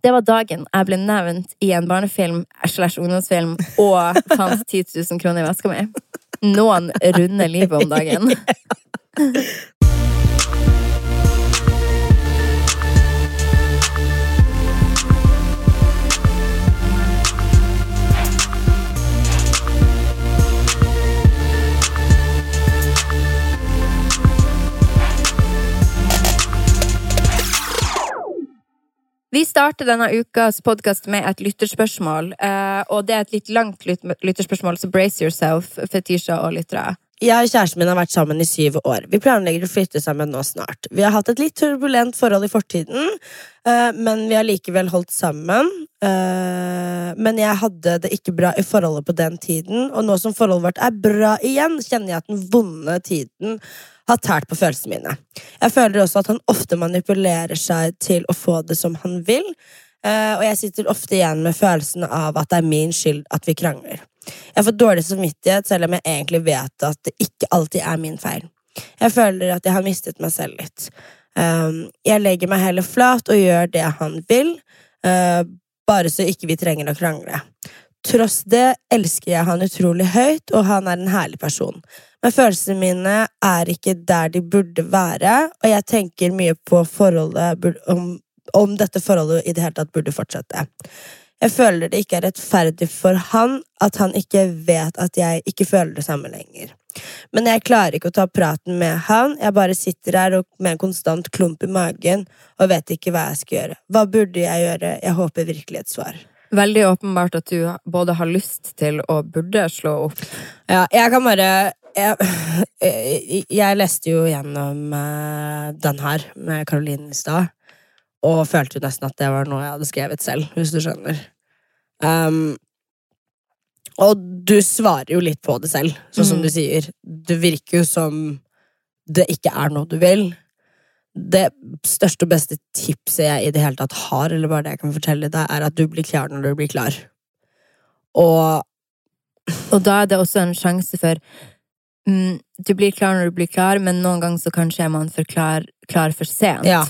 Det var dagen jeg ble nevnt i en barnefilm slash ungdomsfilm og fant 10 000 kroner i veska mi. Noen runder livet om dagen. Vi starter denne ukas podkast med et lytterspørsmål. eh, Og det er et litt langt lytterspørsmål, så brace yourself, Fetisha og lyttere. Jeg og kjæresten min har vært sammen i syv år. Vi planlegger å flytte sammen nå snart. Vi har hatt et litt turbulent forhold i fortiden, eh, men vi har likevel holdt sammen. Eh, Men jeg hadde det ikke bra i forholdet på den tiden, og nå som forholdet vårt er bra igjen, kjenner jeg at den vonde tiden har tært på følelsene mine. Jeg føler også at han ofte manipulerer seg til å få det som han vil, eh, og jeg sitter ofte igjen med følelsen av at det er min skyld at vi krangler. Jeg får dårlig samvittighet selv om jeg egentlig vet at det ikke alltid er min feil. Jeg føler at jeg har mistet meg selv litt. Um, jeg legger meg heller flat og gjør det han vil, uh, bare så ikke vi trenger å krangle. Tross det elsker jeg han utrolig høyt, og han er en herlig person. Men følelsene mine er ikke der de burde være, og jeg tenker mye på forholdet om, om dette forholdet i det hele tatt burde fortsette. Jeg føler det ikke er rettferdig for han at han ikke vet at jeg ikke føler det samme lenger. Men jeg klarer ikke å ta praten med han. Jeg bare sitter her med en konstant klump i magen og vet ikke hva jeg skal gjøre. Hva burde jeg gjøre? Jeg håper virkelig et svar. Veldig åpenbart at du både har lyst til og burde slå opp. Ja, jeg kan bare Jeg, jeg leste jo gjennom eh, den her med Caroline i stad, og følte jo nesten at det var noe jeg hadde skrevet selv, hvis du skjønner. Um, og du svarer jo litt på det selv, sånn som Mm. du sier. Det virker jo som det ikke er noe du vil. Det største og beste tipset jeg i det hele tatt har, eller bare det jeg kan fortelle deg, er at du blir klar når du blir klar. Og Og da er det også en sjanse for Du blir klar når du blir klar, men noen ganger så kanskje er man for klar, klar for sent. Ja,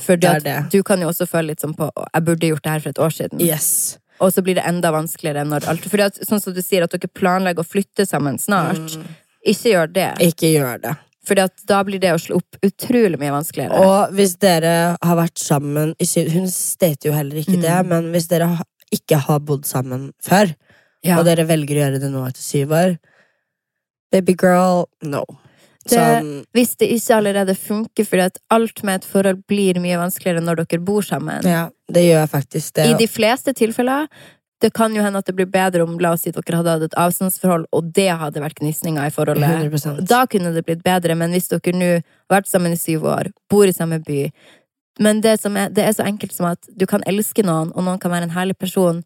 det. du kan jo også føle litt sånn på Jeg burde gjort det her for et år siden. yes. Og så blir det enda vanskeligere når alt Fordi at, sånn som du sier, at dere planlegger å flytte sammen snart. Mm. Ikke gjør det. Ikke gjør det. Fordi at da blir det å slå opp utrolig mye vanskeligere. Og hvis dere har vært sammen i syv Hun stater jo heller ikke Mm. det, men hvis dere ikke har bodd sammen før, ja. og dere velger å gjøre det nå etter syv år Baby girl, no. Det- Sånn, Hvis det ikke allerede funker, fordi at alt med et forhold blir mye vanskeligere når dere bor sammen. ja, det gjør faktisk det. I de fleste tilfeller det kan jo hende at det blir bedre om la oss si dere hadde hatt et avstandsforhold, og det hadde vært gnisninger i forholdet. 100%. Da kunne det blitt bedre, men hvis dere nå har vært sammen i syv år, bor i samme by Men det, som er, det er så enkelt som at du kan elske noen, og noen kan være en herlig person,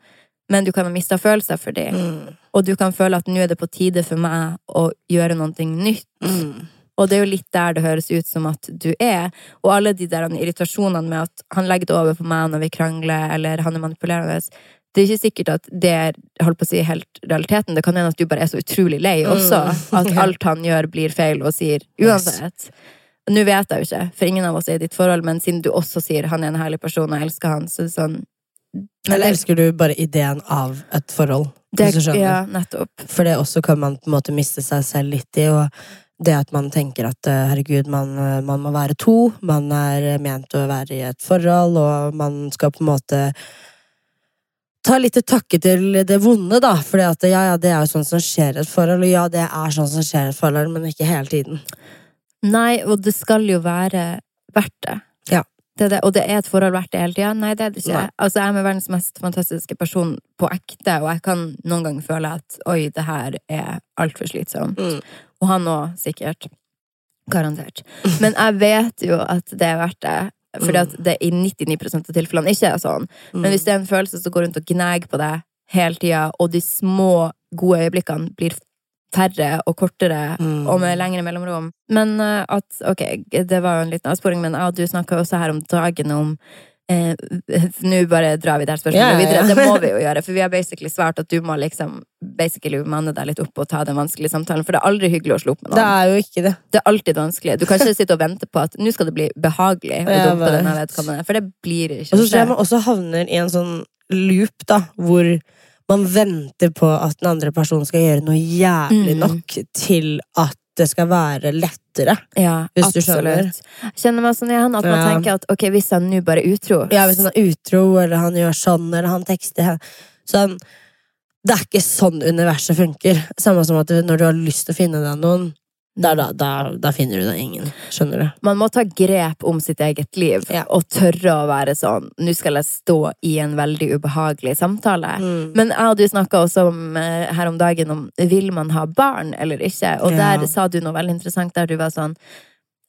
men du kan ha mista følelser for dem. mm, Og du kan føle at nå er det på tide for meg å gjøre noe nytt. mm. Og det er jo litt der det høres ut som at du er. Og alle de der irritasjonene med at han legger det over på meg når vi krangler, eller han er manipulerende. Det er ikke sikkert at det er holdt på å si, helt realiteten. Det kan hende at du bare er så utrolig lei også. Mm. At alt han gjør, blir feil, og sier uansett. Nå vet jeg jo ikke, for ingen av oss er i ditt forhold, men siden du også sier han er en herlig person, og jeg elsker han, så er det sånn Men Eller elsker du bare ideen av et forhold? det, ja, nettopp. For det også kan man på en måte miste seg selv litt i. Og det at man tenker at eh, herregud, man, eh, man må være to. Man er ment å være i et forhold, og man skal på en måte ta litt til takke til det vonde, da. For ja, ja, det er jo sånn som skjer i et forhold, og ja, det er sånn som skjer i et forhold, men ikke hele tiden. Nei, og det skal jo være verdt det. Ja. Det det. Og det er et forhold verdt det hele tida? Nei, det er det ikke. Nei. Altså, jeg er med verdens mest fantastiske person på ekte, og jeg kan noen ganger føle at oi, det her er altfor slitsomt. Mm. Og han òg, sikkert. Garantert. Men jeg vet jo at det er verdt det. Fordi at det i 99% av tilfellene ikke er sånn. Men hvis det er en følelse som går rundt og gnager på deg hele tida, og de små, gode øyeblikkene blir færre og kortere Mm. og med lengre mellomrom Men eh, at Ok, det var jo en liten avsporing, men ja, du snakka også her om dagen om eh, Nå bare drar vi det her spørsmålet yeah, videre. Det må vi jo gjøre, for vi har basically svart at du må liksom basically manne deg litt opp og ta den vanskelige samtalen, for det er aldri hyggelig å slå opp med noen. Det er jo ikke det. Det er alltid vanskelig. Du kan ikke sitte og vente på at nå skal det bli behagelig å Jeg dumpe bare... denne vedkommende, for det blir ikke Og så tror jeg man også havner i en sånn loop, da, hvor man venter på at den andre personen skal gjøre noe jævlig Mm. nok til at det skal være lettere. Ja, Hvis du skjønner. Kjenner meg sånn igjen at man Ja. tenker at ok, hvis han nå bare er utro Ja, hvis han er utro, eller han gjør sånn, eller han tekster. Sånn, det er ikke sånn universet funker. Samme som at når du har lyst til å finne deg noen, da, da, der, der, finner du deg ingen. Skjønner du? Man må ta grep om sitt eget liv Ja. og tørre å være sånn Nå skal jeg stå i en veldig ubehagelig samtale. Mm. Men jeg og du snakka også om, eh, her om dagen om vil man ha barn eller ikke. Og Ja. der sa du noe veldig interessant der du var sånn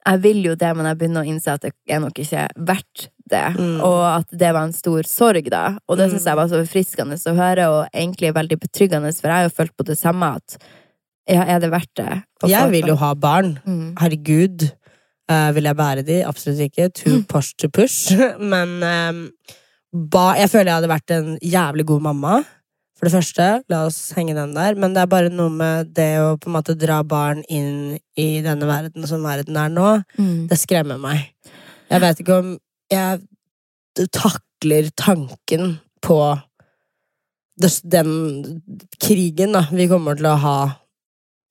Jeg vil jo det, men jeg begynner å innse at det er nok ikke verdt det. Mm. Og at det var en stor sorg, da. Og det Mm. syns jeg var så forfriskende å høre, og egentlig veldig betryggende, for jeg har jo følt på det samme at ja, er det verdt det? Jeg vil jo ha barn. mm. Herregud. Uh, vil jeg bære de? Absolutt ikke. Too push to push. Men um, ba, jeg føler jeg hadde vært en jævlig god mamma. For det første, la oss henge den der. Men det er bare noe med det å på en måte dra barn inn i denne verden som verden er nå. Mm. Det skremmer meg. Jeg vet ikke om jeg takler tanken på den krigen da, vi kommer til å ha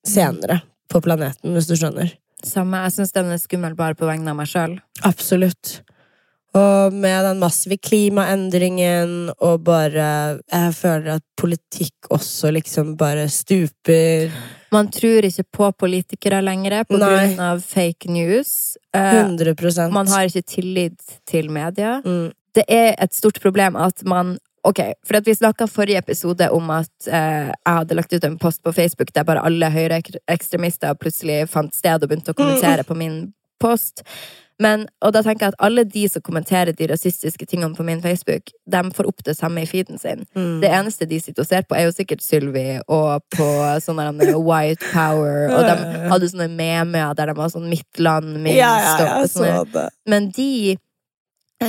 senere på planeten, hvis du skjønner. Samme. Jeg syns den er skummel bare på vegne av meg sjøl. Absolutt. Og med den massive klimaendringen og bare Jeg føler at politikk også liksom bare stuper. Man tror ikke på politikere lenger på Nei. grunn av fake news. 100%. man har ikke tillit til media. mm. Det er et stort problem at man Ok, for Vi snakka forrige episode om at eh, jeg hadde lagt ut en post på Facebook der bare alle høyreekstremister plutselig fant sted og begynte å kommentere på min post. Men, og da tenker jeg at alle de som kommenterer de rasistiske tingene på min Facebook, de får opp det samme i feeden sin. Mm. Det eneste de sitter og ser på, er jo sikkert Sylvi og på sånne White Power, og de hadde sånne memer der de var sånn Mitt land, min Ja, ja, og sånne- men de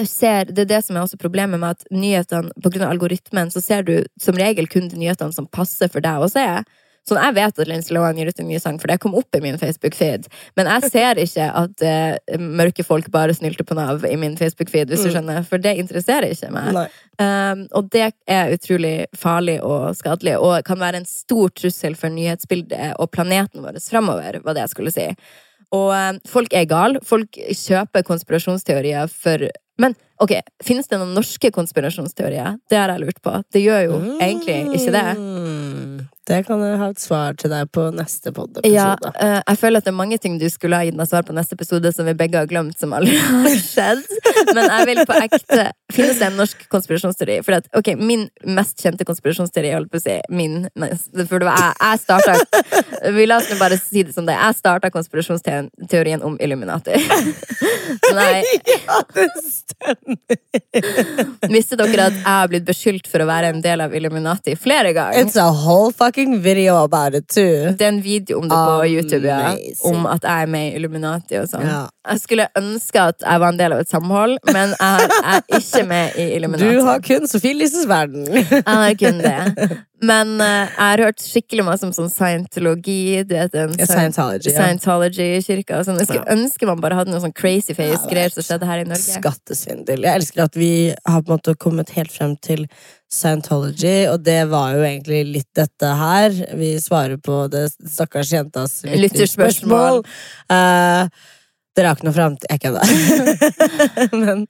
ser, Det er det som er også problemet med at nyhetene, på grunn av algoritmen, så ser du som regel kun de nyhetene som passer for deg å se. Sånn, Jeg vet at Lince Lohan gir ut en ny sang, for det kom opp i min Facebook-feed. Men jeg ser ikke at uh, mørke folk bare snylte på Nav i min Facebook-feed, hvis du Mm. skjønner. For det interesserer ikke meg. Um, og det er utrolig farlig og skadelig, og kan være en stor trussel for nyhetsbildet og planeten vår framover, var det jeg skulle si. Og um, folk er gale. Folk kjøper konspirasjonsteorier for Men ok, finnes det noen norske konspirasjonsteorier? Det har jeg lurt på. Det gjør jo egentlig ikke det. Det kan jeg ha et svar til deg på neste Ja, pod-episode. eh, jeg føler at det er mange ting du skulle ha gitt meg svar på neste episode som vi begge har glemt, som aldri har skjedd. Men jeg vil på ekte Finnes det en norsk konspirasjonsteori? For at, ok, Min mest kjente konspirasjonsteori, holdt på å si min For det var jeg, jeg starta Vi la oss nå bare si det som det. Jeg starta konspirasjonsteorien om Illuminati. Nei, Ja, det stemmer! Visste dere at jeg har blitt beskyldt for å være en del av Illuminati flere ganger? It's a whole fucking video about it too. Det er en video om det på YouTube, ja. Om at jeg er med i Illuminati og sånn. Ja. Jeg skulle ønske at jeg var en del av et samhold, men jeg er ikke med i Illuminati. Du har kun Sofie Lises verden. Jeg har kun det. Men uh, jeg har hørt skikkelig masse om sånn scientologi. Du vet, en Ja, Scientology, ja. Scientology-kirka. Sånn. Jeg skulle ønske man bare hadde noe sånn crazy face-greier er som skjedde her i Norge. Skattesvindel. Jeg elsker at vi har på en måte kommet helt frem til Scientology, og det var jo egentlig litt dette her. Vi svarer på det stakkars jentas Lytterspørsmål. Uh, dere har ikke noe framtid Jeg kødder. Men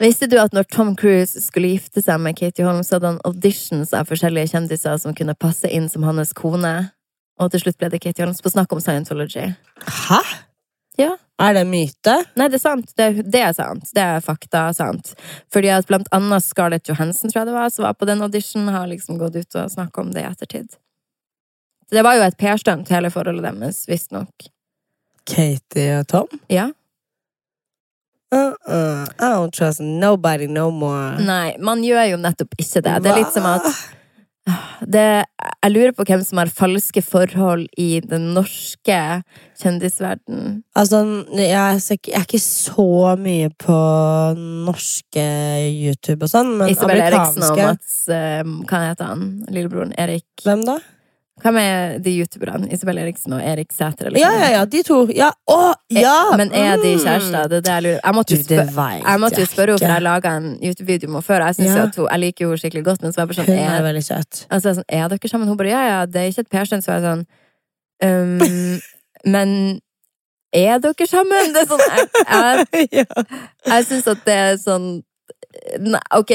Visste du at når Tom Cruise skulle gifte seg med Katie Holmes, hadde han auditions av forskjellige kjendiser som kunne passe inn som hans kone? Og til slutt ble det Katie Holmes på snakk om Scientology. Hæ? Ja. Er det myte? Nei, det er sant. Det, det er sant. Det er fakta sant. Fordi at blant annet Scarlett Johansson, tror jeg det var, som var på den auditionen, har liksom gått ut og snakka om det i ettertid. Så det var jo et PR-stunt, hele forholdet deres, visstnok. Katie og Tom? Ja. Uh-uh. I don't trust nobody no more. Nei, man gjør jo nettopp ikke det. Det er litt som at det, Jeg lurer på hvem som har falske forhold i den norske kjendisverdenen. Altså, jeg, jeg er ikke så mye på norske YouTube og sånn, men Isabel Eriksen og Mats eh, Hva heter han? Lillebroren Erik Hvem da? Hvem er de youtuberne? Isabel Eriksen og Erik Sæter? eller Ja, ja, ja, de to. Ja, å, ja! Men er de mm. kjærester? Det er det jeg lurer Jeg måtte jo spørre, henne, for jeg laga en YouTube-video med henne før. Jeg, Ja. at hun, jeg liker henne skikkelig godt, men så var jeg bare sånn er Er, altså, sånn, er dere sammen? Hun bare ja, ja, det er ikke et PR-stunt. Så jeg sånn um, Men er dere sammen? Det er sånn Jeg, jeg, jeg syns at det er sånn Nei, ok,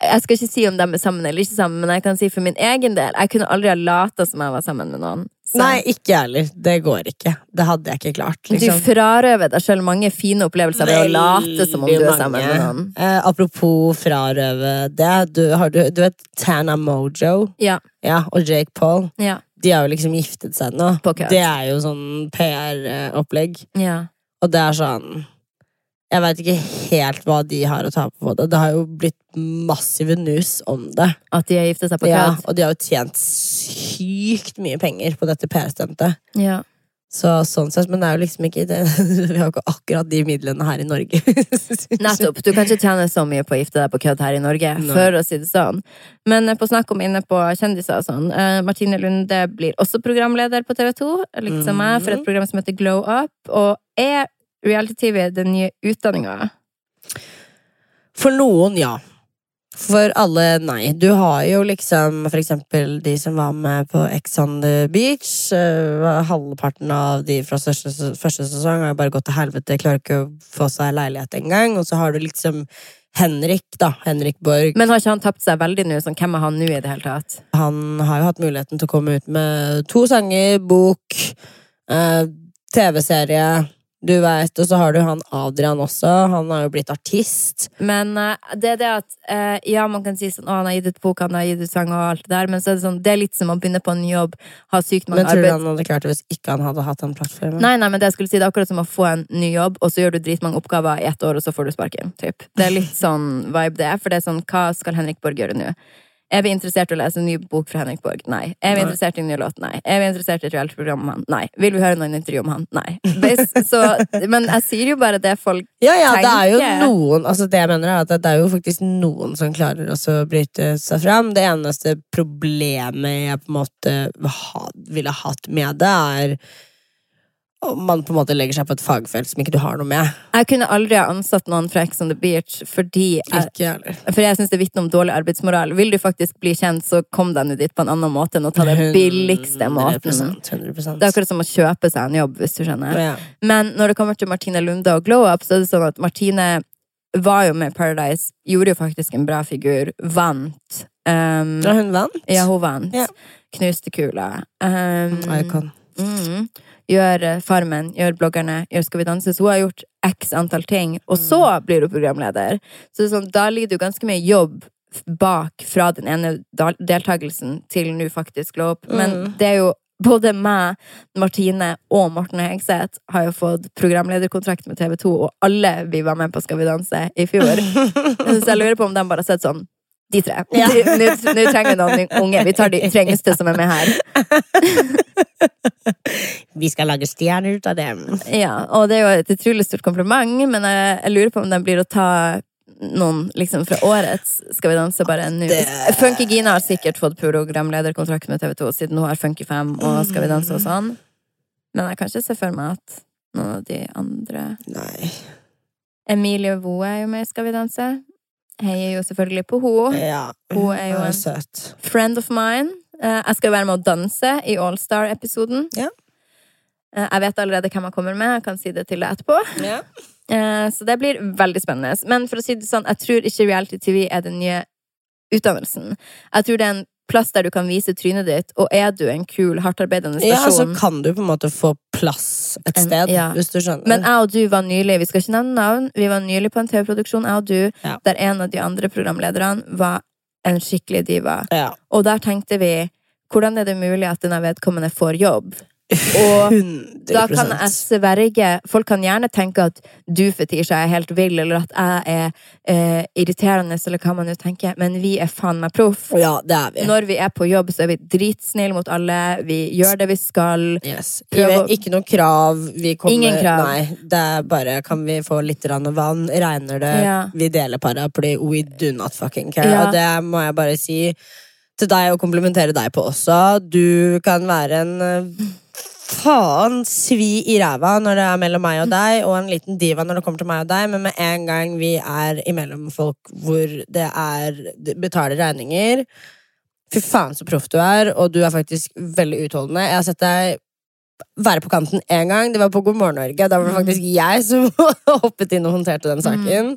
jeg skal ikke si om de er sammen eller ikke sammen, men jeg kan si for min egen del Jeg kunne aldri ha lata som jeg var sammen med noen. Så Nei, ikke jeg heller. Det går ikke. Det hadde jeg ikke klart. Du Liksom. frarøver deg sjøl mange fine opplevelser ved å late som om du er sammen med noen. Eh, apropos frarøve det. Du, har, du, du vet Tana Mojo Ja. ja, og Jake Paul? Ja. De har jo liksom giftet seg nå. Det er jo sånn PR-opplegg. ja. Og det er sånn Jeg veit ikke helt hva de har å tape på det. Det har jo blitt massive news om det. At de har giftet seg på Ja, og de har jo tjent sykt mye penger på dette PR-stuntet. Ja. Så sånn sett, men det er jo liksom ikke det. Vi har jo ikke akkurat de midlene her i Norge. Nettopp. Du kan ikke tjene så mye på å gifte deg på kødd her i Norge, no. for å si det sånn. Men eh, på snakk om inne på kjendiser og sånn, eh, Martine Lunde blir også programleder på TV 2, liksom jeg, for et program som heter Glow Up, og er reality-TV den nye utdanninga? For noen, ja. For alle, nei. Du har jo liksom for eksempel de som var med på Ex on the Beach. eh, halvparten av de fra første, første sesong har jo bare gått til helvete, klarer ikke å få seg leilighet engang. Og så har du liksom Henrik, da. Henrik Borg. Men har ikke han tapt seg veldig nå? Sånn, hvem er han nå i det hele tatt? Han har jo hatt muligheten til å komme ut med to sanger, bok, eh, TV-serie. Du vet, Og så har du han Adrian også. Han har jo blitt artist. Men uh, det er det at uh, Ja, man kan si sånn Å, han har gitt ut bok, han har gitt ut sang og alt det der, men så er det sånn Det er litt som å begynne på en ny jobb, ha sykt mange arbeid Men tror du han hadde klart det hvis ikke han hadde hatt den plattformen? Nei, nei, men det jeg skulle si, det er akkurat som å få en ny jobb, og så gjør du dritmange oppgaver i ett år, og så får du sparken. Typ. Det er litt sånn vibe det er, for det er sånn Hva skal Henrik Borg gjøre nå? Er vi interessert i å lese en ny bok fra Henrik Borg? Nei. Er vi interessert i en ny låt? Nei. Er vi interessert i et reality-program om han? Nei. Vil vi høre noen intervju om han? Nei. Så, men jeg sier jo bare det folk Ja, ja, det er jo noen Altså det jeg mener er at det er jo faktisk noen som klarer å bryte seg fram. Det eneste problemet jeg på en måte ha, ville hatt med det, er om man på en måte legger seg på et fagfelt som ikke du har noe med. Jeg kunne aldri ha ansatt noen fra Ex on the Beach fordi jeg. For jeg syns det vitner om dårlig arbeidsmoral. Vil du faktisk bli kjent, så kom deg nå dit på en annen måte enn å ta den billigste måten. 100%, 100%. Det er akkurat som å kjøpe seg en jobb, hvis du skjønner. Ja. Men når det kommer til Martine Lunde og Glow Up, så er det sånn at Martine var jo med Paradise, gjorde jo faktisk en bra figur, vant. Um, Ja, hun vant. ja, hun vant. Ja. Knuste kula. Um, Icon. Mm. Gjør eh, Farmen, gjør bloggerne, gjør Skal vi danse. Så hun har gjort x antall ting, og så blir hun programleder. Så sånn, da ligger det jo ganske mye jobb bak fra den ene deltakelsen til nå faktisk lå opp. Men Mm. det er jo både meg, Martine og Morten Hegseth har jo fått programlederkontrakt med TV 2, og alle vi var med på Skal vi danse i fjor. Så jeg lurer på om de bare har sett sånn de tre. Ja. Nå trenger vi noen unge. Vi tar de trengeste som er med her. Vi skal lage stjerner ut av dem. Ja, og det er jo et utrolig stort kompliment, men jeg, jeg lurer på om det blir å ta noen liksom fra årets Skal vi danse bare nå. Det- Funky Gina har sikkert fått programlederkontrakt med TV 2 siden hun har Funky 5 og Skal vi danse og sånn. Men jeg kan ikke se for meg at noen av de andre Nei. Emilie Woe er jo med i Skal vi danse. Heier jo selvfølgelig på henne. Ja. Hun er jo en søt. friend of mine. Eh, Jeg skal være med å danse i Allstar-episoden. Ja. Eh, Jeg vet allerede hvem jeg kommer med. Jeg kan si det til deg etterpå. Ja. Eh, Så det blir veldig spennende. Men for å si det sånn, jeg tror ikke reality-TV er den nye utdannelsen. Jeg tror det er en plass der du kan vise trynet ditt, og er du en kul, hardtarbeidende Ja, så kan du på en måte få plass et En- sted, ja. hvis du skjønner. Men jeg og du var nylig vi skal ikke nevne navn, vi var nylig på en TV-produksjon, jeg og du, Ja. der en av de andre programlederne var en skikkelig diva. ja. Og der tenkte vi hvordan er det mulig at denne vedkommende får jobb? Og 100 Da kan jeg sverge Folk kan gjerne tenke at du, Fetisha, er helt vill, eller at jeg er eh, irriterende, eller hva man nå tenker, men vi er faen meg proff. Ja. Når vi er på jobb, så er vi dritsnille mot alle. Vi gjør det vi skal. Yes. Prøv Ikke noe krav. Vi kommer, Ingen krav. Nei, det er bare Kan vi få litt vann? Regner det? Ja. Vi deler paraply. We do not fucking care. Ja. Og det må jeg bare si til deg og komplimentere deg på også. Du kan være en eh, faen svi i ræva når det er mellom meg og deg, og en liten diva når det kommer til meg og deg, men med en gang vi er imellom folk hvor det er de betaler regninger Fy faen, så proff du er, og du er faktisk veldig utholdende. Jeg har sett deg være på kanten én gang. Det var på God morgen Norge. Da var det faktisk jeg som hoppet inn og håndterte den saken.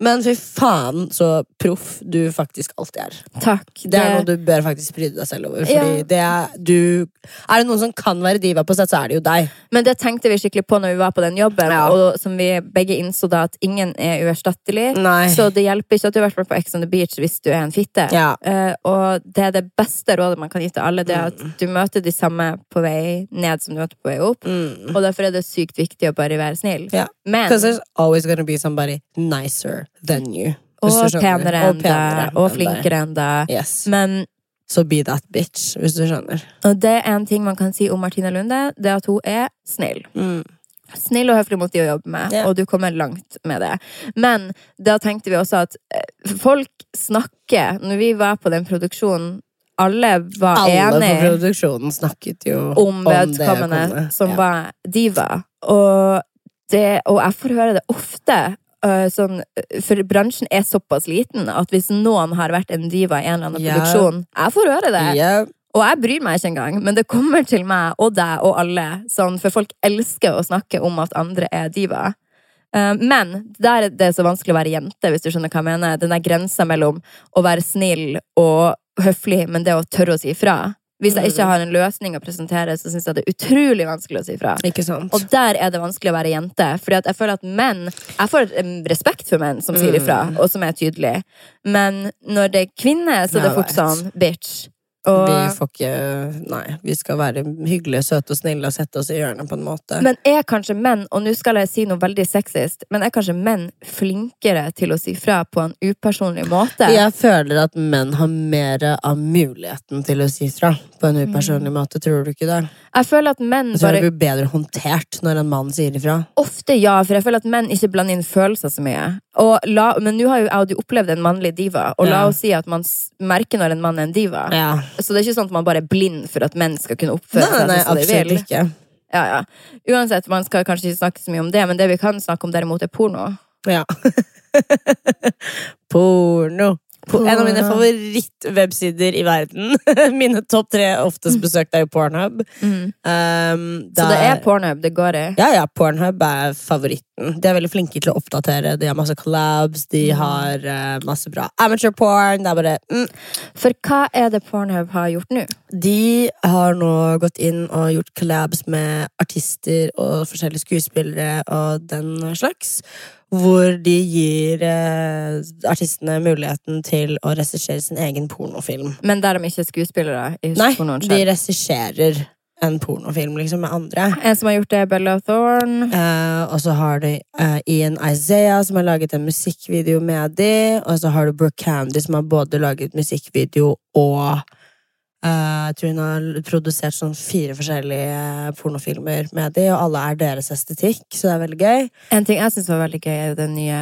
Men fy faen så proff du faktisk alltid er. Takk. Det er noe du bør faktisk pryde deg selv over. Fordi Ja. det er, du, er det noen som kan være diva på sett, så er det jo deg. Men det tenkte vi skikkelig på når vi var på den jobben, Ja. og som vi begge innså da at ingen er uerstattelig. Nei. Så det hjelper ikke at du har vært på Ex on the Beach hvis du er en fitte. Ja. Uh, og det er det beste rådet man kan gi til alle, det er at du møter de samme på vei ned som du møter på vei opp. Mm. Og derfor er det sykt viktig å bare være snill. Ja. Men Because there's always gonna be somebody nicer than you. Og penere enn deg, og flinkere enn deg. Yes. Men Så be that bitch, hvis du skjønner. og det er en ting man kan si om Martina Lunde, det er at hun er snill. Mm. Snill og høflig mot de å jobbe med, yeah. og du kommer langt med det. Men da tenkte vi også at eh, folk snakker Når vi var på den produksjonen, alle var Alle på produksjonen snakket jo om vedkommende vedkommende. som Ja. var diva. Og, det, og jeg får høre det ofte. Øh, sånn, øh, for bransjen er såpass liten at hvis noen har vært en diva i en eller annen yeah. produksjon Jeg får høre det. Yeah. Og jeg bryr meg ikke engang, men det kommer til meg og deg og alle. Sånn, for folk elsker å snakke om at andre er diva. Eh, Men der er det så vanskelig å være jente, hvis du skjønner hva jeg mener. Den der grensa mellom å være snill og høflig, men det å tørre å si ifra. Hvis jeg ikke har en løsning å presentere, så syns jeg det er utrolig vanskelig å si sant? Og der er det vanskelig å være jente. Fordi jeg føler at menn Jeg får respekt for menn som sier ifra, og som er tydelige. Men når det er kvinner, så er det fort sånn bitch. Og, Vi får ikke Nei, vi skal være hyggelige, søte og snille og sette oss i hjørnet på en måte. Men er kanskje menn, og nå skal jeg si noe veldig sexist, men er kanskje menn flinkere til å si fra på en upersonlig måte? jeg føler at menn har mer av muligheten til å si fra på en upersonlig måte. Tror du ikke det? Jeg føler at menn bare... Så er det jo bedre håndtert når en mann sier ifra. Ofte ja, for jeg føler at menn ikke blander inn følelser så mye. La, men nå har jo jeg opplevd en mannlig diva, og la oss si at man merker når en mann er en diva. Ja. Så det er ikke sånn at man bare er blind for at menn skal kunne oppføre Nei, nei, seg sånn som ikke. Ja, ja. Uansett, man skal kanskje ikke snakke så mye om det, men det vi kan snakke om derimot, er porno. Ja. Porno. Po- En av mine favorittwebsider i verden. Mine topp tre oftest besøkte er jo Pornhub. Mm. Um, Så det er pornhub det går i. Ja, ja, Pornhub er favoritten. De er veldig flinke til å oppdatere. De har masse collabs, de har uh, masse bra amateur porn. Det er bare mm. For hva er det pornhub har gjort nå? De har nå gått inn og gjort collabs med artister og forskjellige skuespillere og den slags. Hvor de gir uh, artistene muligheten til å regissere sin egen pornofilm. Men der de ikke er skuespillere Nei, de regisserer en pornofilm liksom med andre. En som har gjort det, Bella Thorne. Eh, og så har du eh, Ian Isaiah, som har laget en musikkvideo med de. Og så har du Brooke Candy, som har både laget musikkvideo og Jeg tror hun har produsert sånn fire forskjellige eh, pornofilmer med de, og alle er deres estetikk, så det er veldig gøy. En ting jeg syns var veldig gøy, er jo den nye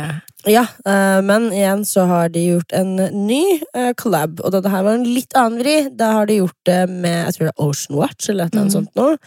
Ja, eh, men igjen så har de gjort en ny eh, collab, og dette her var en litt annen vri. Da har de gjort det med jeg tror det er Ocean Watch, eller annet Mhm. sånt noe.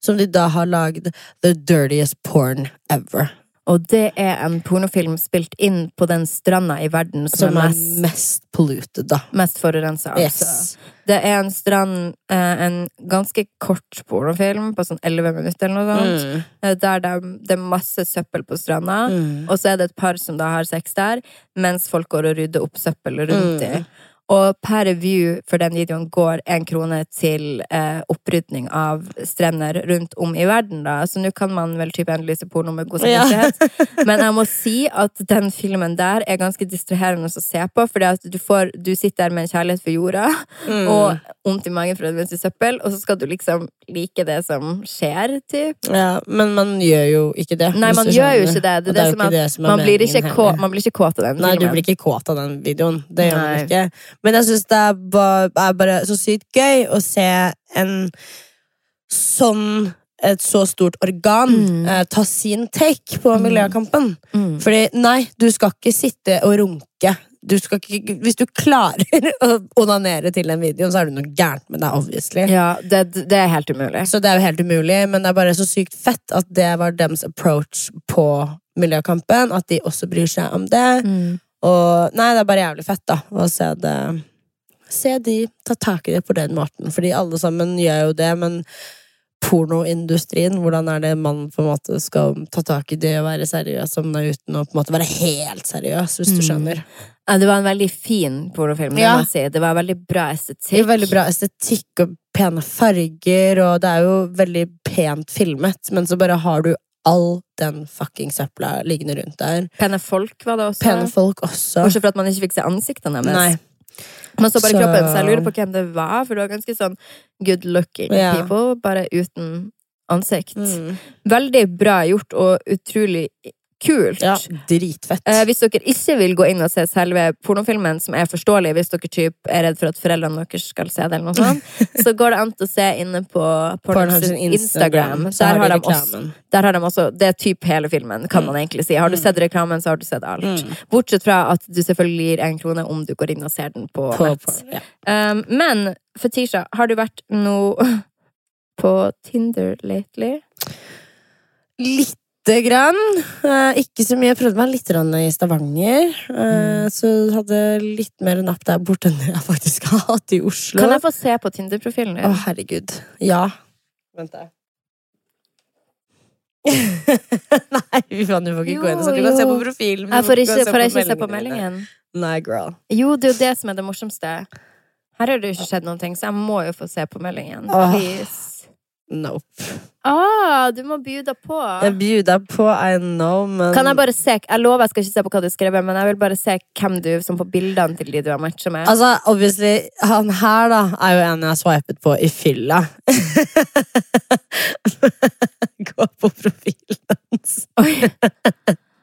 Som de da har lagd The Dirtiest Porn Ever. Og det er en pornofilm spilt inn på den stranda i verden som, Som er er mest, mest polluted, da. mest forurensa. Yes. Altså. Det er en strand, eh, en ganske kort pornofilm på sånn elleve minutter eller noe sånt. Mm. eh, Der det, det er masse søppel på stranda. Mm. Og så er det et par som da har sex der, mens folk går og rydder opp søppel rundt Mm. dem. Og per view for den videoen går én krone til eh, opprydning av strender rundt om i verden. da Så nå kan man vel type endelig se porno med god Ja. Men jeg må si at den filmen der er ganske distraherende å se på. Fordi at du, får, du sitter der med en kjærlighet for jorda Mm. og vondt i magen for å rense søppel, og så skal du liksom like det som skjer, typ. Ja, men man gjør jo ikke det. Nei, man gjør jo ikke det. Det er det, det jo som er- det som er Man blir, kå, man blir ikke kåt av den Nei, du blir ikke kåt av den videoen. Det gjør man ikke. Men jeg syns det er ba- er bare så sykt gøy å se en sånn et så stort organ Mm. eh, ta sin take på miljøkampen. Mm. Fordi nei, du skal ikke sitte og runke du ikke, Hvis du klarer å onanere til den videoen, så er det noe gærent med deg, obviously. Ja, det, det er helt umulig. Så det er jo helt umulig, men det er bare så sykt fett at det var dems approach på miljøkampen. At de også bryr seg om det. Mm. Og nei, det er bare jævlig fett, da, å se det Se de ta tak i det på den måten, fordi alle sammen gjør jo det, men pornoindustrien, hvordan er det man på en måte skal ta tak i det å være seriøs om det uten å på en måte være helt seriøs, hvis du Mm. skjønner. Ja, det var en veldig fin pornofilm. det Ja. si. Det var veldig bra Det estetikk. er veldig bra estetikk og pene farger, og det er jo veldig pent filmet, men så bare har du all den fucking søpla liggende rundt der. Pene folk var det også. Pene folk også. Bortsett fra at man ikke fikk se ansiktene deres. Nei. Man så bare Så- kroppen, så jeg lurer på hvem det var, for det var ganske sånn good looking Ja. people, bare uten ansikt. Mm. Veldig bra gjort, og utrolig kult. Ja, dritfett. Eh, hvis dere ikke vil gå inn og se selve pornofilmen, som er forståelig hvis dere typ er redd for at foreldrene deres skal se det, eller noe sånt, så går det an til å se inne på Pornhubs Instagram. Der har, de også, der har de også Det er typ hele filmen, kan man egentlig si. Har du sett reklamen, så har du sett alt. Mm. Bortsett fra at du selvfølgelig gir en krone om du går inn og ser den på, På, nett. ja. Um, men Fetisha, har du vært noe på Tinder lately? Lite grann. Eh, ikke så mye. Jeg prøvde meg litt i Stavanger. Mm. Så hadde litt mer napp der borte enn jeg faktisk har hatt i Oslo. Kan jeg få se på Tinder-profilen din? Å, herregud. Ja. Vent, da. Nei, fy faen, du får ikke gå inn. Så du kan se på profilen. Jeg får ikke, får jeg ikke se på meldingen. Nei, girl. Jo, det er jo det som er det morsomste. Her har det jo ikke skjedd noen ting, så jeg må jo få se på meldingen. Please. Nope. Ah, du må bjuda på. Jeg bjuder på, I know, men Kan jeg bare se Jeg lover jeg skal ikke se på hva du skrev, men jeg vil bare se hvem du som på bildene til de du har matcha med. Altså, obviously, han her da er jo en jeg har swipet på i fylla. Gå på profilen hans.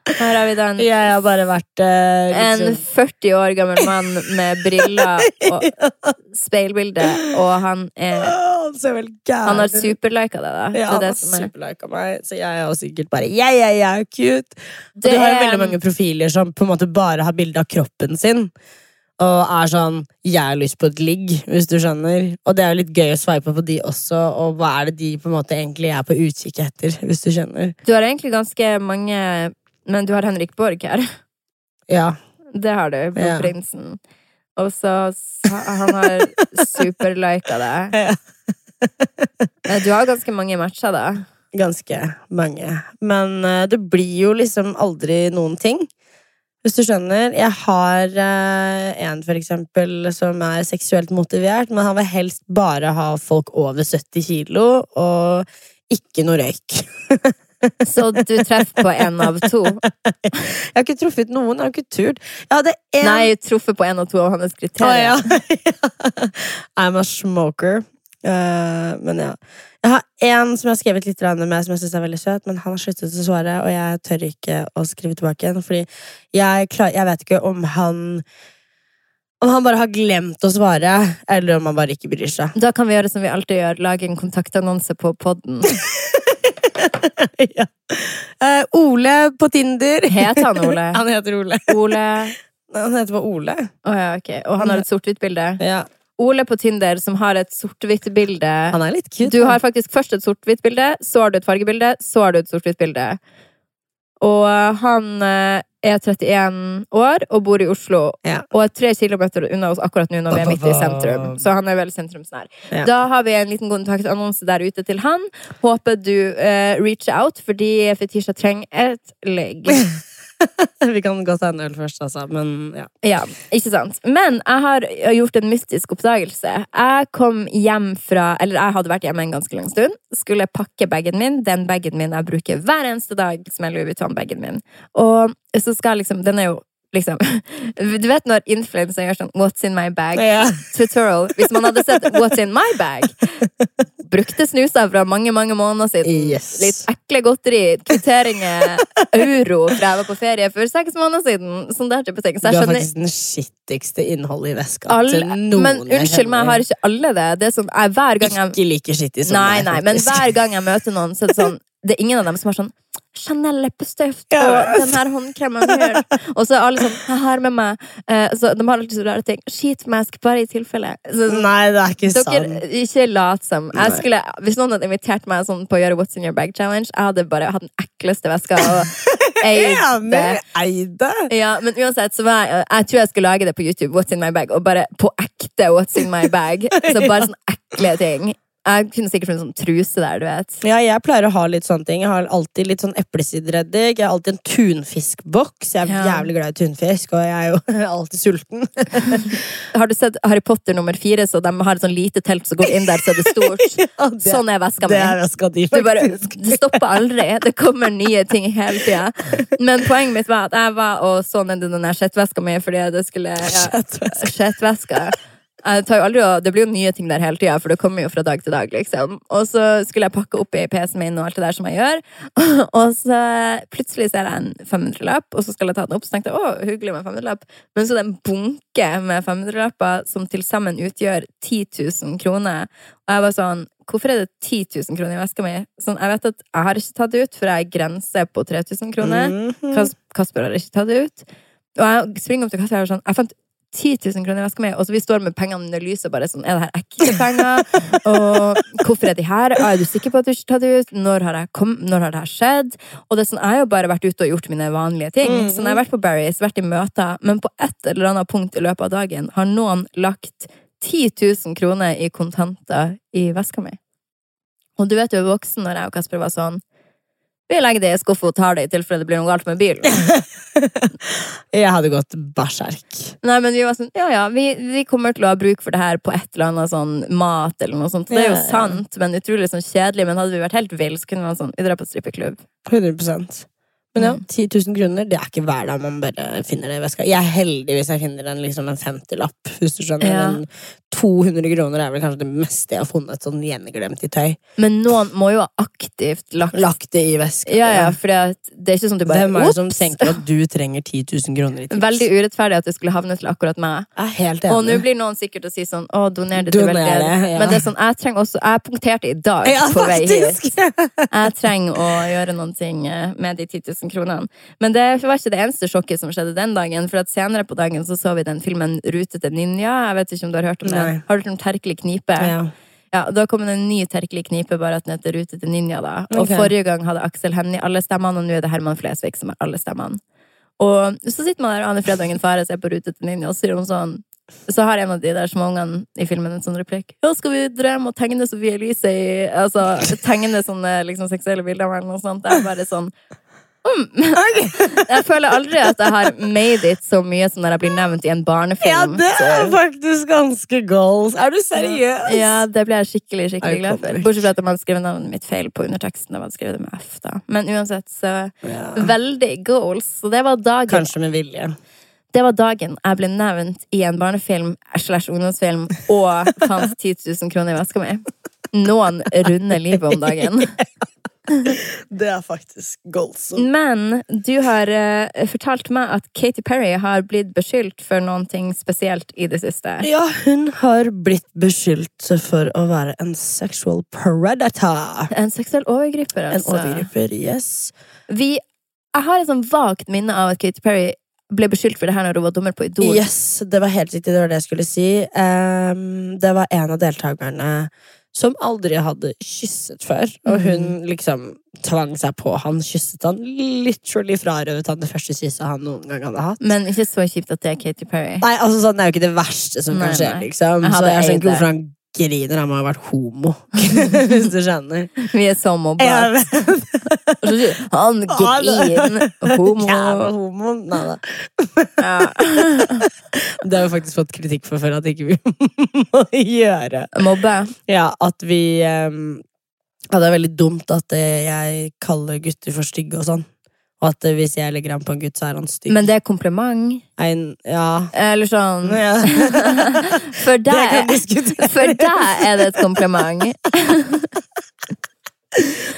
Her har vi den. Jeg har bare vært eh, En liksom 40 år gammel mann med briller og speilbilde, og han er Han har superlika det, da. Ja, han har er. superlika meg, så jeg er jo sikkert bare yeah, yeah, yeah, cute. Og Det du har jo veldig mange profiler som på en måte bare har bilde av kroppen sin. Og er sånn 'jeg har lyst på et ligg', hvis du skjønner. Og det er jo litt gøy å sveipe på de også, og hva er det de på en måte egentlig er på utkikk etter, hvis du skjønner. Du har egentlig ganske mange Men du har Henrik Borg her. Ja. Det har du, på Ja. Prinsen. Og så Han har superlika deg. Ja. Eh, Du har ganske mange matcher, da. Ganske mange. Men eh, det blir jo liksom aldri noen ting. Hvis du skjønner. Jeg har eh, en for eksempel som er seksuelt motivert, men han vil helst bare ha folk over 70 kilo, og ikke noe røyk. Så du treffer på en av to. Jeg har ikke truffet noen, jeg har ikke turt. Jeg hadde én Nei, truffet på en av to av hans kriterier. kriterier. ja. I'm a smoker. Uh, men ja. Jeg har en som jeg har skrevet litt med, som jeg syns er veldig søt, men han har sluttet å svare, og jeg tør ikke å skrive tilbake igjen, fordi jeg, klar, jeg vet ikke om han Om han bare har glemt å svare, eller om han bare ikke bryr seg. Da kan vi gjøre som vi alltid gjør, lage en kontaktannonse på podden. ja. uh, Ole på Tinder. Heter han Ole? Han heter Ole. Ole Han heter bare Ole. Oh, ja, okay. Og han har et sort-hvitt-bilde? Ja. Ole på Tinder som har et sort-hvitt-bilde. Han er litt cute. Du har faktisk først et sort-hvitt-bilde, så har du et fargebilde, så har du et sort-hvitt-bilde. Og eh, han eh, er 31 år og bor i Oslo, Ja. og er tre kilometer unna oss akkurat nå når vi er midt i sentrum. Så han er veldig sentrumsnær. Ja. Da har vi en liten kontaktannonse der ute til han. Håper du uh, reacher out, fordi Fetisha trenger et ligg. Vi kan godt ta en øl først, altså, men ja. Ja, ikke sant? Men jeg har gjort en mystisk oppdagelse. Jeg kom hjem fra Eller jeg hadde vært hjemme en ganske lang stund. Skulle pakke bagen min. Den bagen min jeg bruker hver eneste dag, som er Louis Vuitton-bagen min. Og så skal liksom Den er jo liksom Du vet når influensere gjør sånn What's in my bag? ja. Tutorial. Hvis man hadde sett What's in my bag Brukte snuser fra mange, mange måneder siden. Yes. Litt ekle godteri. Kvitteringer. Euro fra jeg var på ferie for seks måneder siden. Sånn der type ting. Så Du har faktisk den skittigste innholdet i veska alle, til noen Men unnskyld meg, kjenner. har ikke alle det? Det er sånn, jeg, hver gang jeg Ikke like skittig som Nei, meg, nei, men hver gang jeg møter noen, så er det sånn Det er ingen av dem som har sånn Chanel leppestift Ja. og den her håndkremen her. Og så er alle sånn Jeg har med meg uh, så De har alltid så rare ting. Sheetmask, bare i tilfelle. Så, Nei, det er ikke dere, sant. ikke lat som. Skulle, hvis noen hadde invitert meg sånn på å gjøre What's in your bag challenge, jeg hadde bare hatt den ekleste veska og eide. Eide! Ja, men uansett, så var jeg, jeg tror jeg skulle lage det på YouTube, What's in my bag, og bare på ekte What's in my bag. Så bare sånne ekle ting. Jeg kunne sikkert funnet sånn truse der, du vet. Ja, jeg pleier å ha litt sånne ting. Jeg har alltid litt sånn eplesidereddik. Jeg har alltid en tunfiskboks. Jeg er Ja. jævlig glad i tunfisk, og jeg er jo alltid sulten. Har du sett Harry Potter nummer fire, så de har et sånn lite telt som går inn der, så er det stort? Ja, det, Sånn er veska det er veska di, Det, bare, det stopper aldri. Det kommer nye ting hele tida. Men poenget mitt var at jeg var og så ned i den der skjettveska mi fordi det skulle ja, Skjettveska. Aldri, det blir jo nye ting der hele tida, for det kommer jo fra dag til dag. liksom. Og så skulle jeg pakke opp i PC-en min og alt det der som jeg gjør. Og så plutselig ser jeg en 500-lapp, og så skal jeg ta den opp. Så tenkte jeg å, hyggelig med 500-lapp. Men så er det en bunke med 500-lapper som til sammen utgjør 10 000 kroner. Og jeg var sånn Hvorfor er det 10 000 kroner i veska mi? Sånn, jeg vet at jeg har ikke tatt det ut, for jeg grenser grense på 3000 kroner. Mhm. Kas- Kasper har ikke tatt det ut. Og jeg springer opp til kassa og er sånn Jeg fant 10 000 kroner i veska mi, og så vi står med pengene under lyset bare sånn Er det her ekte penger? Og hvorfor er de her? Er du sikker på at du ikke tar det ut? Når har, kom, når har det her skjedd? Og det er sånn, Jeg har jo bare vært ute og gjort mine vanlige ting. Mm. Så når jeg har vært på Barry's, vært i møter, men på et eller annet punkt i løpet av dagen har noen lagt 10 000 kroner i kontanter i veska mi. Og du vet jo, voksen når jeg og Kasper var sånn Vi legger det i skuffa og tar det i tilfelle det blir noe galt med bilen. Jeg hadde gått berserk. Nei, men vi var sånn, ja ja, vi, vi kommer til å ha bruk for det her på et eller annet sånn mat eller noe sånt. Det er jo sant, men utrolig sånn kjedelig. Men hadde vi vært helt ville, så kunne vi vært sånn, vi drar på strippeklubb. 100 Men ja, Mm. 10 000 kroner, det er ikke hver dag man bare finner det i veska. Jeg er heldig hvis jeg finner en, liksom en 50-lapp, hvis du skjønner. Ja. Men 200 kroner er vel kanskje det meste jeg har funnet sånn gjenglemt i tøy. Men noen må jo ha aktivt lagt Lagt det i veska. Ja, ja, for det er ikke sånn du bare Hvem er det som tenker at du trenger 10 000 kroner i tips? Veldig urettferdig at det skulle havne til akkurat meg. Og nå blir noen sikkert å si sånn Å, doner det til veldedighet. ja. Men det er sånn, jeg trenger også Jeg punkterte i dag ja, på vei hit. Jeg trenger å gjøre noen ting eh, med de 10 000 kronene. Men det var ikke det eneste sjokket som skjedde den dagen. For at senere på dagen så så vi den filmen Rute til ninja. Jeg vet ikke om du har hørt om det? Nei. Har du hørt om Terkelig knipe? ja. Ja, Da kom det en ny Terkelig knipe, bare at den heter Rute til ninja. da. Og okay. forrige gang hadde Aksel Hennie alle stemmene, og nå er det Herman Flesvig som har alle stemmene. Og så sitter man der, og Anne Fred og Fare ser på Rute til ninja, og så sier hun sånn så har en av de der småungene i filmen en sånn replikk. Ja, skal vi drømme og tegne Sofie Elise i Altså, tegne sånne liksom, seksuelle bilder av henne og sånt? Det er bare sånn mm. Jeg føler aldri at jeg har made it så mye som når jeg blir nevnt i en barnefilm. ja, det er faktisk ganske goals. Er du seriøs? Ja, det blir jeg skikkelig skikkelig glad for. Bortsett fra at man hadde navnet mitt feil på underteksten. De man skrevet det med F da. Men uansett, så Ja. Veldig goals. Så det var dagen Kanskje med vilje. Det var dagen jeg ble nevnt i en barnefilm slash ungdomsfilm og fant 10 000 kroner i veska mi. Noen runder livet om dagen. Det er faktisk goals. Men du har uh, fortalt meg at Katy Perry har blitt beskyldt for ting spesielt i det siste. Ja, hun har blitt beskyldt for å være en sexual predator. En seksuell overgriper, En altså. overgriper, yes. Vi, jeg har et sånn vagt minne av at Katy Perry ble beskyldt for det her når hun var dommer på Idol. Yes, det var helt riktig, det var det jeg skulle si. Um, det var en av deltakerne som aldri hadde kysset før, og hun liksom tvang seg på han, kysset han, literally frarøvet han det første kysset han noen gang hadde hatt. Men ikke så kjipt at det er Katy Perry. Nei, altså sånn, Det er jo ikke det verste som Nei, kan skje, liksom. Jeg Så jeg er sånn, hvorfor han griner. Han må ha vært homo, hvis du skjønner. Vi er samme så Han griner. Homo. Jævla homo. Nei da. Ja. Det har vi faktisk fått kritikk for før, at ikke vi må gjøre. Mobbe. Ja, at vi um, Ja, det er veldig dumt at jeg kaller gutter for stygge og sånn. Og at hvis jeg legger an på en gutt, så er han stygg. Men det er kompliment. En, ja. Eller sånn ja. For deg. For deg er det et kompliment.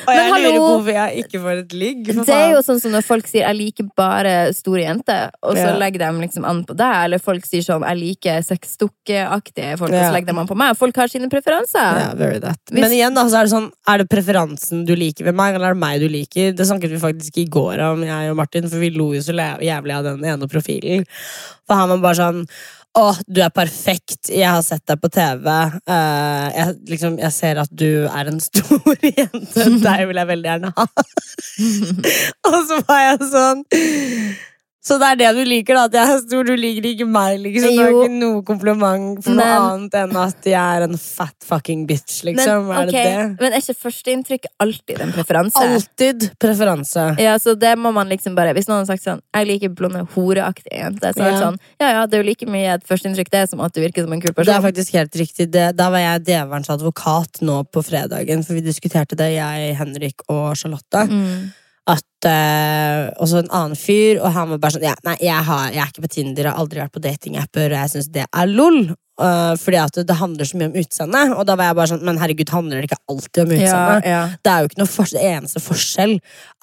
Og jeg hallo! lurer på hvorfor jeg ikke får et ligg. Det er jo sånn som når folk sier 'jeg liker bare store jenter', og så Ja. legger de liksom an på deg. Eller folk sier sånn 'jeg liker sexdukkeaktige folk', og så legger de an på meg. Folk har sine preferanser. Ja, very that. Hvis- Men igjen da, så er det sånn Er det preferansen du liker ved meg, eller er det meg du liker? Det snakket vi faktisk i går om, jeg og Martin, for vi lo jo så jævlig av den ene profilen. For han var bare sånn å, du er perfekt. Jeg har sett deg på TV. Uh, jeg, liksom, jeg ser at du er en stor jente. Deg vil jeg veldig gjerne ha. Og så var jeg sånn Så det er det du liker, da? At jeg er stor? Du liker ikke meg, liksom? Det er Jo. ikke noe kompliment for noe Men- annet enn at jeg er en fat fucking bitch, liksom? men, er det det? men er ikke førsteinntrykk alltid en preferanse? Alltid preferanse. Ja, så det må man liksom bare Hvis noen har sagt sånn 'Jeg liker blonde, horeaktige jenter', så er det Ja. sånn Ja ja, det er jo like mye et førsteinntrykk det som at du virker som en kul person. Det er faktisk helt riktig. Det, da var jeg djevelens advokat nå på fredagen, for vi diskuterte det, jeg, Henrik og Charlotte. Mm. At uh, også en annen fyr, og han var bare sånn ja, Nei, jeg, har, jeg er ikke på Tinder, har aldri vært på datingapper, og jeg syns det er lol. Uh, fordi at det handler så mye om utseendet. Og da var jeg bare sånn, men herregud, handler det ikke alltid om Ja, ja. Det er jo ikke noe forskjell, det eneste forskjell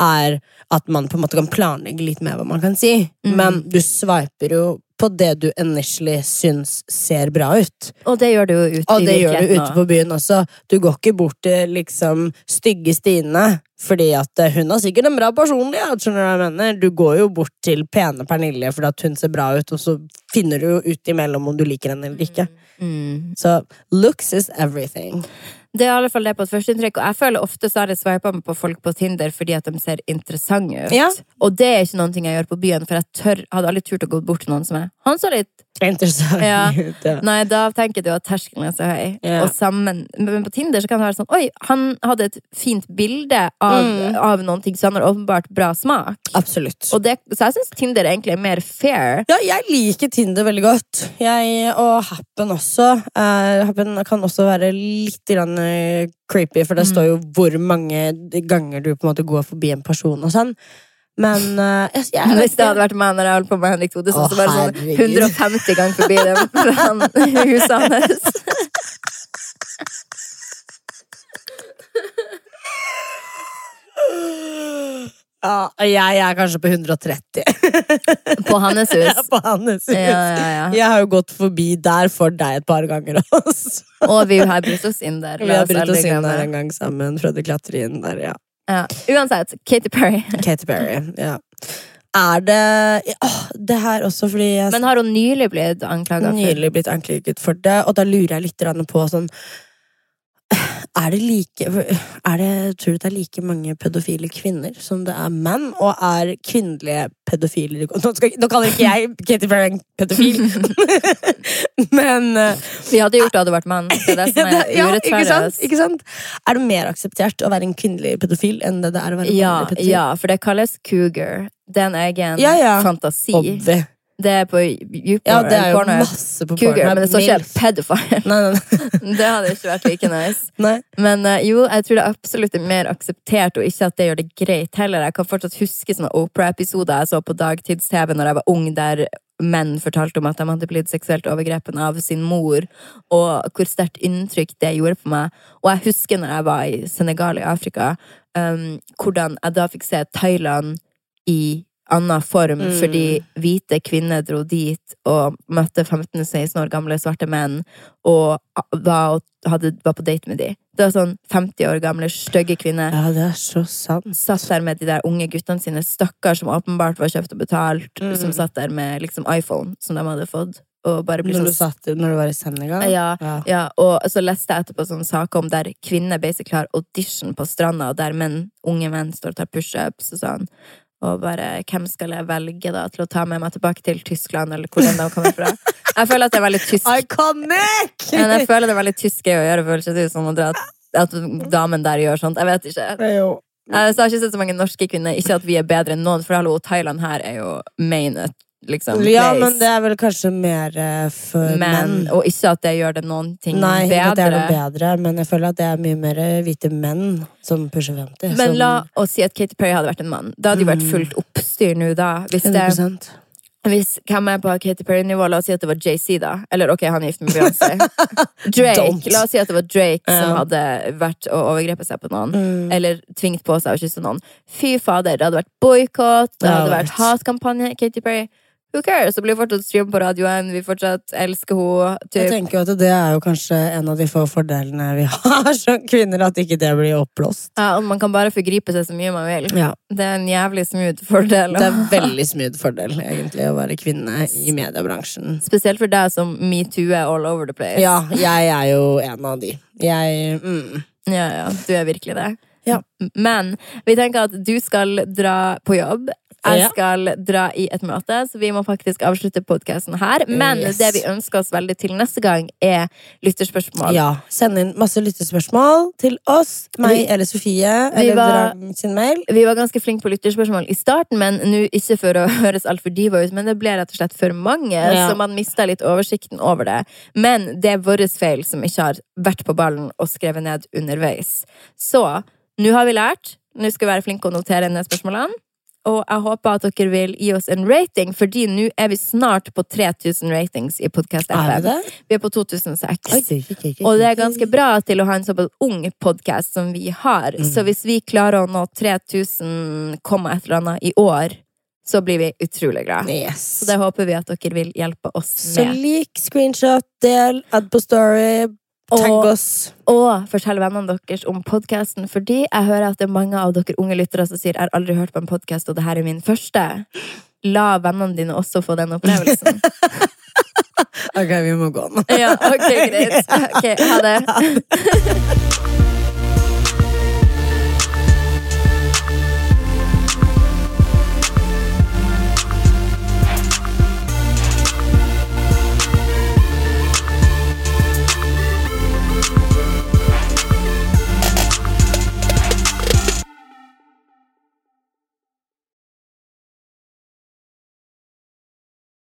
er at man på en måte kan planlegge litt mer hva man kan si. Mm. Men du sveiper jo på det du initially syns ser bra ut. Og det gjør du jo ute Og det gjør du ute på byen også. Du går ikke bort til liksom stygge Stine fordi at eh, hun har sikkert en bra personlighet. skjønner Du hva jeg mener Du går jo bort til pene Pernille fordi at hun ser bra ut, og så finner du jo ut imellom om du liker henne eller ikke. Mm. Så looks is everything. Det er i alle fall det på et førsteinntrykk. Og jeg føler ofte så har jeg sveipa på folk på Tinder fordi at de ser interessante ut. Ja. Og det er ikke noen ting jeg gjør på byen, for jeg tør, hadde aldri turt å gå bort til noen som er Han så litt Interessant Ja. ut, ja. Nei, da tenker du at terskelen er så høy. Ja. Og sammen, men på Tinder så kan det være sånn Oi, han hadde et fint bilde av, Mm. av noen ting, så han har åpenbart bra smak. Absolutt. Det, så jeg syns Tinder egentlig er mer fair. Ja, jeg liker Tinder veldig godt. Jeg, og Happen også. Uh, Happen kan også være litt grann, eh, creepy, for det Mm. står jo hvor mange ganger du på en måte går forbi en person og sånn. Men uh, jeg, jeg, Hvis det hadde vært meg når jeg holdt på med Henrik Thodesen, så var det sånn 150 ganger forbi dem fra han- huset hans. Ja, jeg er kanskje på 130 På hans hus. på hans hus. Ja, ja, ja. Jeg har jo gått forbi der for deg et par ganger også. Og vi har brutt oss inn der. Vi har brutt oss inn der en gang sammen. Prøvde å klatre inn der, ja. Ja. Uansett, Katy Perry. Katy Perry. Ja. Er det Åh, Det her også fordi jeg Men har hun nylig blitt anklaga for nylig blitt anklaget for det, og da lurer jeg litt på sånn er det like er det, Tror du det er like mange pedofile kvinner som det er menn? Og er kvinnelige pedofiler Nå, skal, nå kaller ikke jeg Katy Perry en pedofil, men eh, Vi hadde gjort det hadde vært mann. Det er det som er ja, ikke sant? ikke sant? Er det mer akseptert å være en kvinnelig pedofil enn det det er å være en Ja, pedofil? ja, for det kalles cougar. Det er en egen Ja, ja. fantasi. Obvi. Det er på YouPorn. Ja, det er jo Pornhub. masse på Cougar, Pornhub. men det står ikke pedophile. Nei, nei, nei. Det hadde ikke vært like nice. Men uh, jo, jeg tror det absolutt er mer akseptert, og ikke at det gjør det greit heller. Jeg kan fortsatt huske sånne Opera-episoder jeg så på dagtids-TV når jeg var ung, der menn fortalte om at de hadde blitt seksuelt overgrepen av sin mor, og hvor sterkt inntrykk det gjorde på meg. Og jeg husker når jeg var i Senegal i Afrika, um, hvordan jeg da fikk se Thailand i annen form, Mm. fordi hvite kvinner dro dit og møtte 15-16 år gamle svarte menn og var, hadde, var på date med de. Det var sånn 50 år gamle, stygge kvinner. Ja, det er så sant. Satt der med de der unge guttene sine, stakkar som åpenbart var kjøpt og betalt, Mm. som satt der med liksom iPhone som de hadde fått, Når du, satt, når du var i Senegal? ja, Ja. ja, og så leste jeg etterpå sånne saker om der kvinner basically har audition på stranda, og der menn, unge menn står og tar pushups og sånn. Og bare hvem skal jeg velge da til å ta med meg tilbake til Tyskland, eller hvor enn de kommer fra? Jeg føler at det er veldig tysk. Iconic! Men jeg føler det er veldig tysk å gjøre, føles ikke ut som å dra at damen der gjør sånt. Jeg vet ikke. Jeg har ikke sett så mange norske kvinner. Ikke at vi er bedre enn noen, for hallo, Thailand her er jo main liksom, Ja, place. men det er vel kanskje mer eh, for Men, menn. og ikke at det gjør det noen ting Nei, ikke at det er noe bedre, men jeg føler at det er mye mer eh, hvite menn som pusher 50. Men som, la oss si at Katy Perry hadde vært en mann. Da hadde jo vært Mm. fullt oppstyr nå da. Hvis det, 100%. hvis hvem er på Katy Perry-nivå, la oss si at det var JC, da. Eller ok, han er gift med Beyoncé. Drake. La oss si at det var Drake som hadde vært og overgrepet seg på noen. Mm. Eller tvingt på seg å kysse noen. Fy fader, det hadde vært boikott, det hadde vært hatkampanje. Katy Perry, who cares? Så blir fortsatt stream på radioen, vi fortsatt elsker henne. Jeg tenker jo at det er jo kanskje en av de få fordelene vi har som kvinner, at ikke det blir oppblåst. Ja, og man kan bare forgripe seg så mye man vil. Ja, Det er en jævlig smooth fordel. det er veldig smooth fordel, egentlig, å være kvinne i mediebransjen. Spesielt for deg som metoo-er all over the place. Ja, jeg er jo en av de. Jeg mm. Ja, ja, du er virkelig det. Ja. Men vi tenker at du skal dra på jobb. Jeg skal dra i et møte, så vi må faktisk avslutte podkasten her. Men Yes. det vi ønsker oss veldig til neste gang, er lytterspørsmål. Ja, Send inn masse lytterspørsmål til oss, meg Vi- eller Sofie. Eller var- sin mail. Vi var ganske flinke på lytterspørsmål i starten, men nå ikke for å høres altfor diva ut, men det ble rett og slett for mange, Ja. så man mista litt oversikten over det. Men det er vår feil som ikke har vært på ballen og skrevet ned underveis. Så nå har vi lært. Nå skal vi være flinke å notere ned spørsmålene. Og jeg håper at dere vil gi oss en rating, fordi nå er vi snart på 3000 ratings i podkast-appen. Vi er på 2006. Oi, oi, oi, oi, Og det er ganske bra til å ha en såpass ung podkast som vi har. Mm. Så hvis vi klarer å nå 3000, komma et eller annet i år, så blir vi utrolig glad. Yes. Så det håper vi at dere vil hjelpe oss med. Så lik, screenshot, del, add på story, tagg oss. og fortell vennene deres om podkasten, fordi jeg hører at det er mange av dere unge lyttere som sier 'jeg har aldri hørt på en podkast, og det her er min første'. La vennene dine også få den opplevelsen. Ok, vi må gå nå. ja, ok, greit. Ok, ha det.